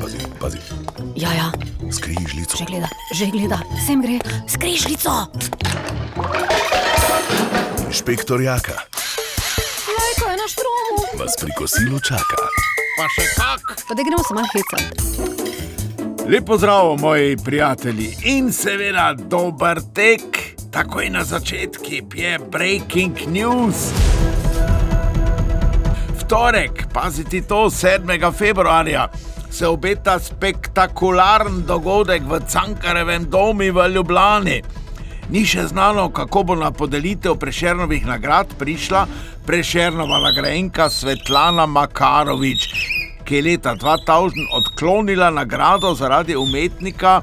Pazi, pazi, Ja, ja, skrižljico. že gleda, že gleda, sem gre, skrižljico. Inšpektor Jaka Lajko je na štromu. vas pri kosilu čaka. Pa še kak. Pa da gremo se malo hecati. Lepo zdrav, moji prijatelji in seveda dober tek. Takoj na začetku je breaking news. Torek, pazite to, 7. februarja, se obeta spektakularen dogodek v Cankarevem domu v Ljubljani. Ni še znano, kako bo na podelitev prešernovih nagrad prišla prešernova nagrajenka Svetlana Makarovič, ki je leta 2000 odklonila nagrado zaradi umetnika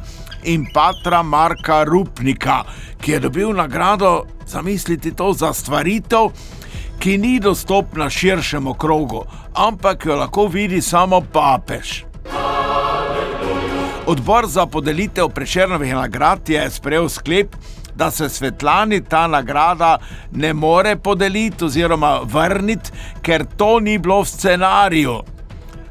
in patra Marka Rupnika, ki je dobil nagrado, zamislite to, za stvaritev, ki ni dostopna širšemu krogu, ampak jo lahko vidi samo papež. Odbor za podelitev prešernovih nagrad je sprejel sklep, da se Svetlani ta nagrada ne more podeliti oziroma vrniti, ker to ni bilo v scenariju.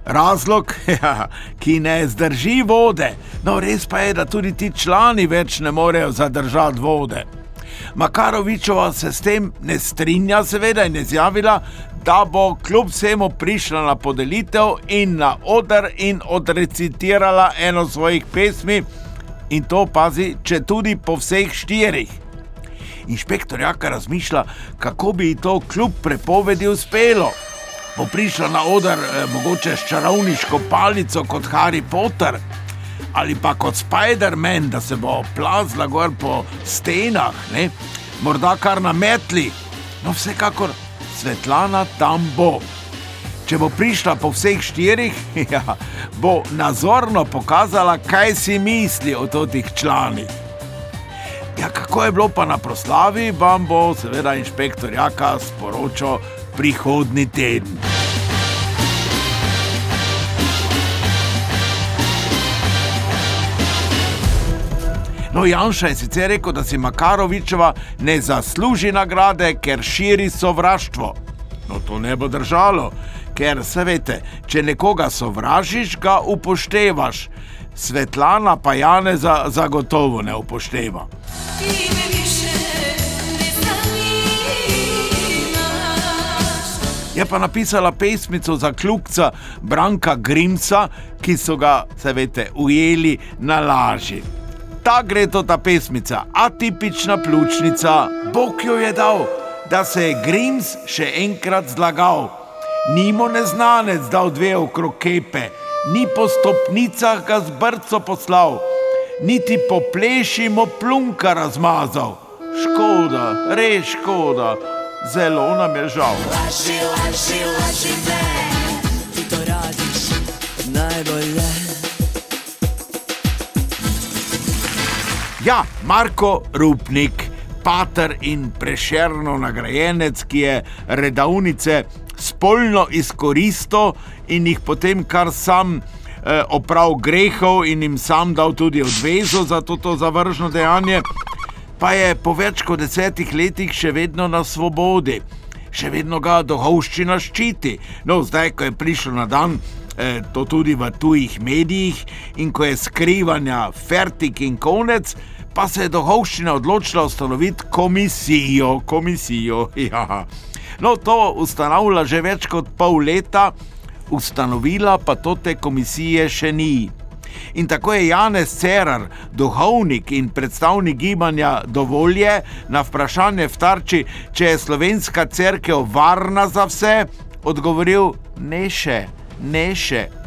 Razlog, ja, ki ne zdrži vode, no res pa je, da tudi ti člani več ne morejo zadržati vode. Makarovičova se s tem ne strinja, seveda, in je izjavila, da bo kljub vsemu prišla na podelitev in na oder in odrecitirala eno svojih pesmi, in to pazi, če tudi po vseh štirih. Inšpektor Jaka razmišlja, kako bi ji to kljub prepovedi uspelo. Bo prišla na oder, eh, mogoče s čarovniško palico kot Harry Potter ali pa kot Spider-Man, da se bo plazla gor po stenah, ne? morda kar na metli. No, vsekakor Svetlana tam bo. Če bo prišla po vseh štirih, ja, bo nazorno pokazala, kaj si misli o teh članih. Ja, kako je bilo pa na proslavi, vam bo seveda inšpektor Jaka sporočil prihodni teden. No, Janša je sicer rekel, da si Makarovičeva ne zasluži nagrade, ker širi sovraštvo. No, to ne bo držalo, ker se veste, če nekoga sovražiš, ga upoštevaš. Svetlana pa Janeza zagotovo ne upošteva. Je pa napisala pesmico za kljukca Branka Grimsa, ki so ga, se veste, ujeli na laži. Ta gre to ta pesmica, atipična pljučnica, Bog jo je dal, da se je Grims še enkrat zlagal. Nimo neznanec dal dve okrog kepe, ni po stopnicah ga z brco poslal, niti po plešimo plunka razmazal. Škoda, res škoda, zelo nam je žal. Laži, laži, laži Ja, Marko Rupnik, pater in prešerno nagrajenec, ki je redavnice spolno izkoristil in jih potem kar sam eh, oprav grehov in jim sam dal tudi odvezo za to, to zavržno dejanje, pa je po več kot desetih letih še vedno na svobodi. Še vedno ga duhovščina ščiti. No, zdaj, ko je prišel na dan, eh, to tudi v tujih medijih, in ko je skrivanja fertik in konec, pa se je duhovščina odločila ustanoviti komisijo. komisijo ja. No, to ustanavlja že več kot pol leta, ustanovila pa to te komisije še ni. In tako je Janez Cerar, duhovnik in predstavnik gibanja Dovolje, na vprašanje v tarči, če je slovenska crkva varna za vse, odgovoril: Ne še, ne še.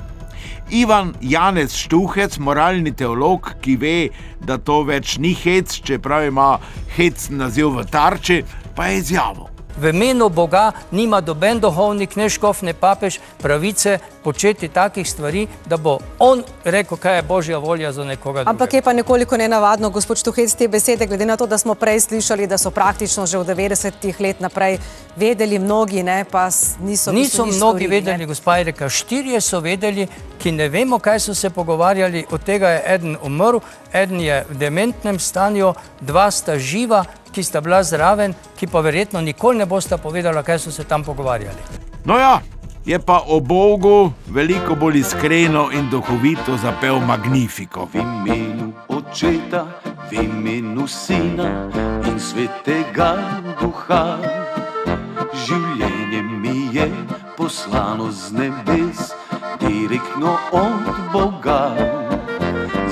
Ivan Janez Štuhec, moralni teolog, ki ve, da to več ni hec, čeprav ima hec naziv v tarči, pa je izjavil. V imenu Boga nima doben duhovnik, ne škof, ne papež pravice početi takih stvari, da bo on rekel, kaj je božja volja za nekoga. Ampak je pa nekoliko nenavadno, gospod Štuhec, te besede, glede na to, da smo prej slišali, da so praktično že od 90-ih let naprej vedeli mnogi, ne, pa niso Niso mnogi storili, vedeli, ne. gospa Erika, štirje so vedeli, ki ne vemo, kaj so se pogovarjali. Od tega je eden umrl, eden je v dementnem stanju, dva sta živa, ki sta bila zraven, ki pa verjetno nikoli ne bosta povedala, kaj so se tam pogovarjali. No ja, je pa o Bogu veliko bolj iskreno in duhovito zapel Magnifico. v imenu očeta, v imenu sina in svetega duha. Življenje mi je poslano z nebes, direktno od Boga.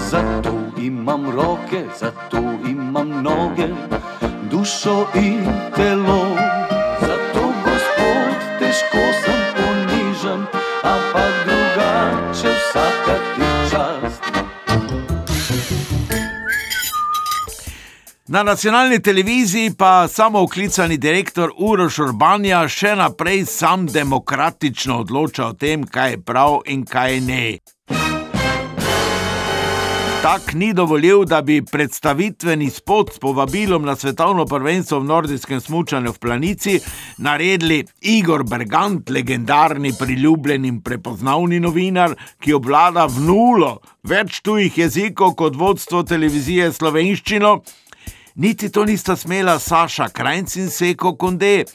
Zato imam roke, zato imam noge, dušo in telo. Na nacionalni televiziji pa samo uklicani direktor Uroš Urbanja še naprej sam demokratično odloča o tem, kaj je prav in kaj ne. Tak ni dovolil, da bi predstavitveni spot s povabilom na svetovno prvenstvo v nordijskem smučanju v Planici naredili Igor Bergant, legendarni, priljubljen in prepoznavni novinar, ki obvlada v nulo več tujih jezikov kot vodstvo televizije slovenščino. Niti to nista smela Saša Krajnc in Seko Konde,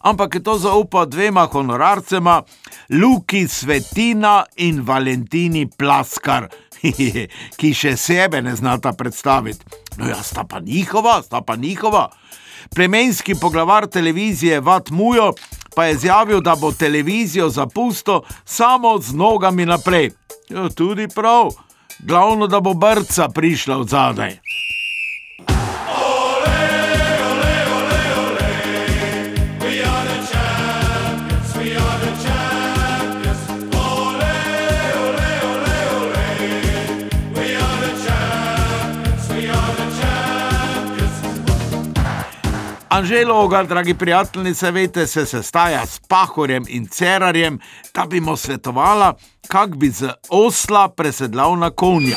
ampak je to zaupal dvema honorarcema, Luki Svetina in Valentini Plaskar, ki še sebe ne znata predstaviti. No, ja, sta pa njihova, sta pa njihova. Plemenski poglavar televizije Vat Mujo pa je izjavil, da bo televizijo zapustil samo z nogami naprej. Ja, tudi prav, glavno, da bo brca prišla od zadaj. Anželoga, dragi prijatelji, se veste, se sestaja s Pahorjem in Cerarjem, da bi mu svetovala, kak bi z osla presedlal na konja.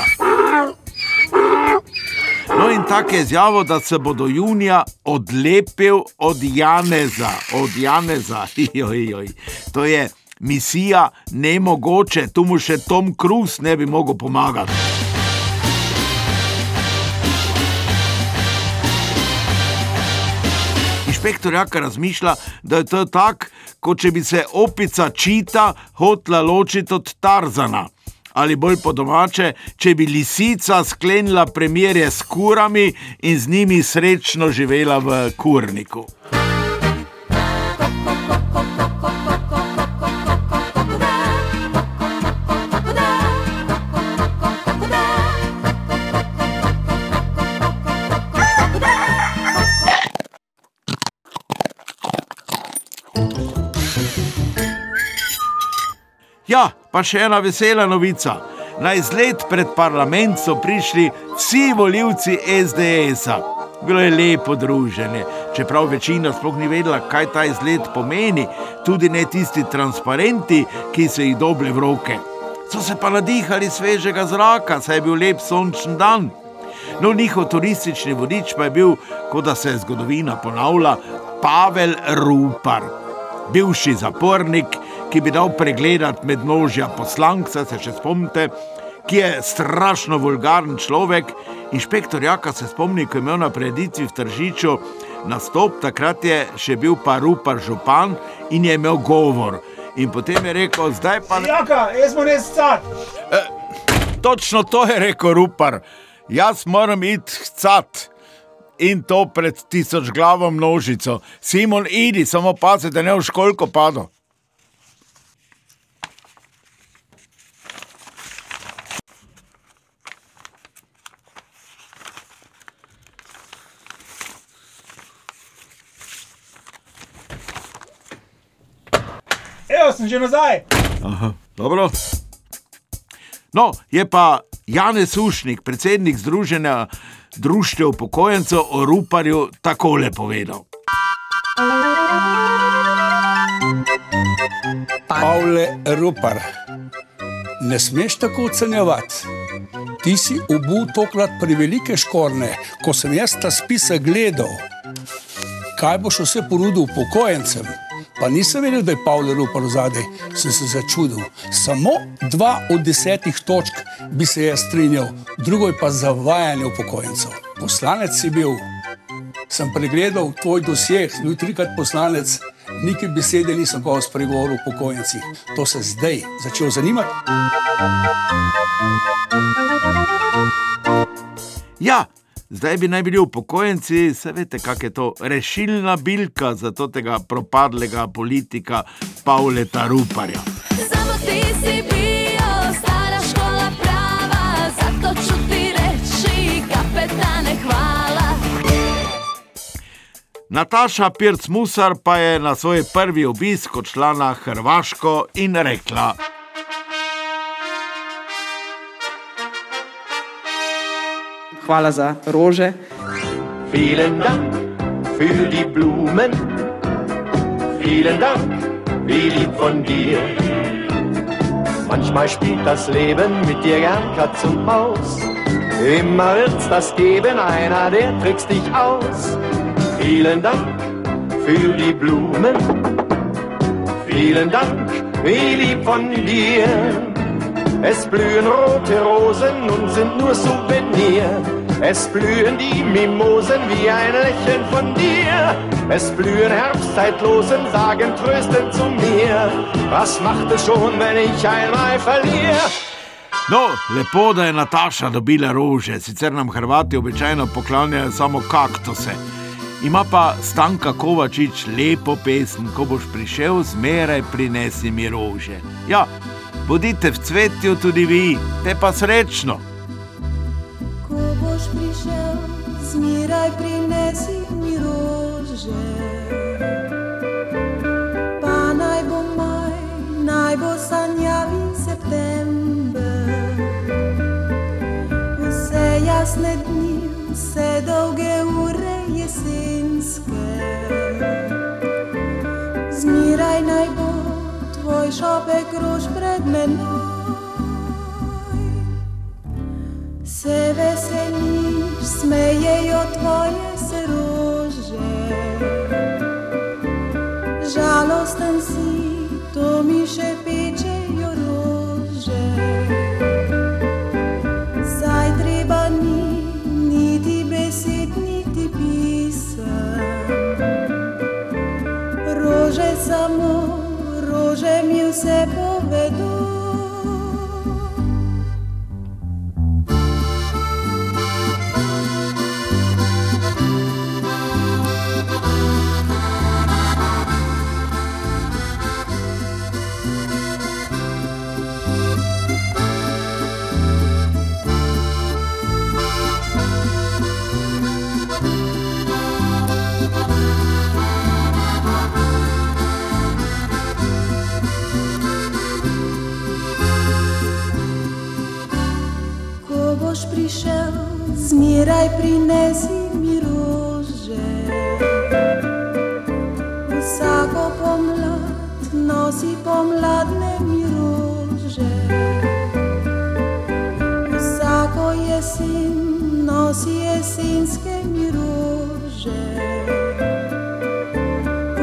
No in tako je izjavo, da se bo do junija odlepil od Janeza, od Janeza, joj, joj. to je misija nemogoče, tu mu še Tom Cruise ne bi mogel pomagati. Inšpektor Jaka razmišlja, da je to tako, kot če bi se opica čita hotla ločiti od Tarzana. Ali bolj po domače, če bi lisica sklenila premjere s kurami in z njimi srečno živela v kurniku. Ja, pa še ena vesela novica. Na izlet pred parlament so prišli vsi voljivci SDS-a. Bilo je lepo druženje, čeprav večina sploh ni vedela, kaj ta izlet pomeni, tudi ne tisti transparenti, ki so jih dobili v roke. So se pa nadihali svežega zraka, saj je bil lep sončen dan. No, njihov turistični vodič pa je bil, kot da se zgodovina ponavlja, Pavel Rupar, bivši zapornik, ki bi dal pregledati med nožja poslanca, se še spomnite, ki je strašno vulgaren človek. Inšpektor Jaka se spomni, ko je imel na preditvi v Tržiču nastop, takrat je še bil pa Rupar župan in je imel govor. In potem je rekel, zdaj pa. Jaka, jaz moram res cat. Točno to je rekel Rupar. Jaz moram iti cat. In to pred tisoč glavo množico. Simon, idi, samo pazi, da ne v školko padlo. Sem že nazaj. Dobro. No, je pa Janez Sušnik, predsednik Združenja društev upokojencev o Ruparju, takole povedal. Pavle Rupar, ne smeš tako ocenjevati. Ti si obul tokrat prevelike škorne, ko sem jaz ta spisa gledal. Kaj boš vse ponudil upokojencem? Pa nisem vedel, da je Pavel Rupar zadaj, sem se začudil. Samo dva od desetih točk bi se jaz strinjal, drugo je pa zavajanje upokojencev. Poslanec si bil, sem pregledal tvoj dosjeh, bil trikrat poslanec, Niki besede nisem ko spregovoril o pokojnicih. To se zdaj začel zanimati. Ja, zdaj bi naj bili upokojenci, se veste, kak je to rešilna bilka za to tega propadlega politika Pavleta Ruparja. Samo ti si bio stara škola prava Zato ću ti reći kapetane hvala Nataša Pirc Musar pa je na svoj prvi obisk odšla na Hrvaško in rekla: Hvala za rože. Vielen Dank für die Blumen. Vielen Dank, wie lieb von dir. Manchmal spielt das Leben mit dir gern Katz und Maus. Immer wird's das geben, einer, der trickst dich aus. Vielen Dank für die Blumen. Vielen Dank, wie lieb von dir. Es blühen rote Rosen und sind nur Souvenir. Es blühen die Mimosen wie ein Lächeln von dir. Es blühen Herbstzeitlosen, sagen tröstend zu mir. Was macht es schon, wenn ich einmal verliere? No, lepo, da je Nataša dobila rože, sicer nam Hrvati običajno poklanjajo samo kaktuse. Ima pa Stanka Kovačič lepo pesem, ko boš prišel, zmeraj prinesi mi rože. Ja, bodite v cvetju tudi vi, te pa srečno. Zmeraj prinesi mi rože. Pa naj bo maj, naj bo sanjavi september. Vse jasne dni, vse dolge ure jesenske. Zmeraj naj bo tvoj šopek rož pred menoj. Smejejo tvoje se rože. Žalosten si, to mi še pečejo rože. Saj treba ni niti besed, niti pisem. Rože samo, rože mi vse prišel, zmeraj prinesi mi rože. Vsako pomlad nosi pomladne mi rože. Vsako jesen nosi jesenske mi rože.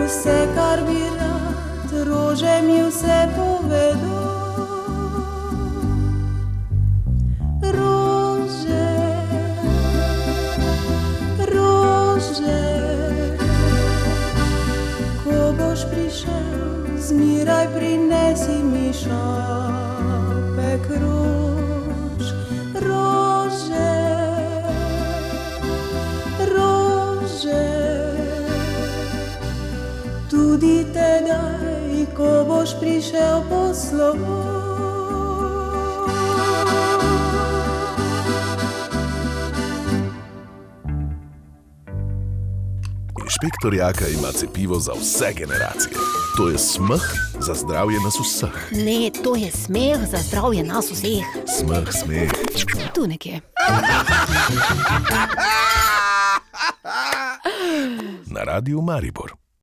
Vse, kar bi rad, rože mi vse povedo. Boš prišel po slovo. Inšpektor Jaka ima cepivo za vse generacije. To je smeh za zdravje nas vseh. Ne, to je smeh za zdravje nas vseh. Smeh, smeh. Tu nekje. Na radiju Maribor.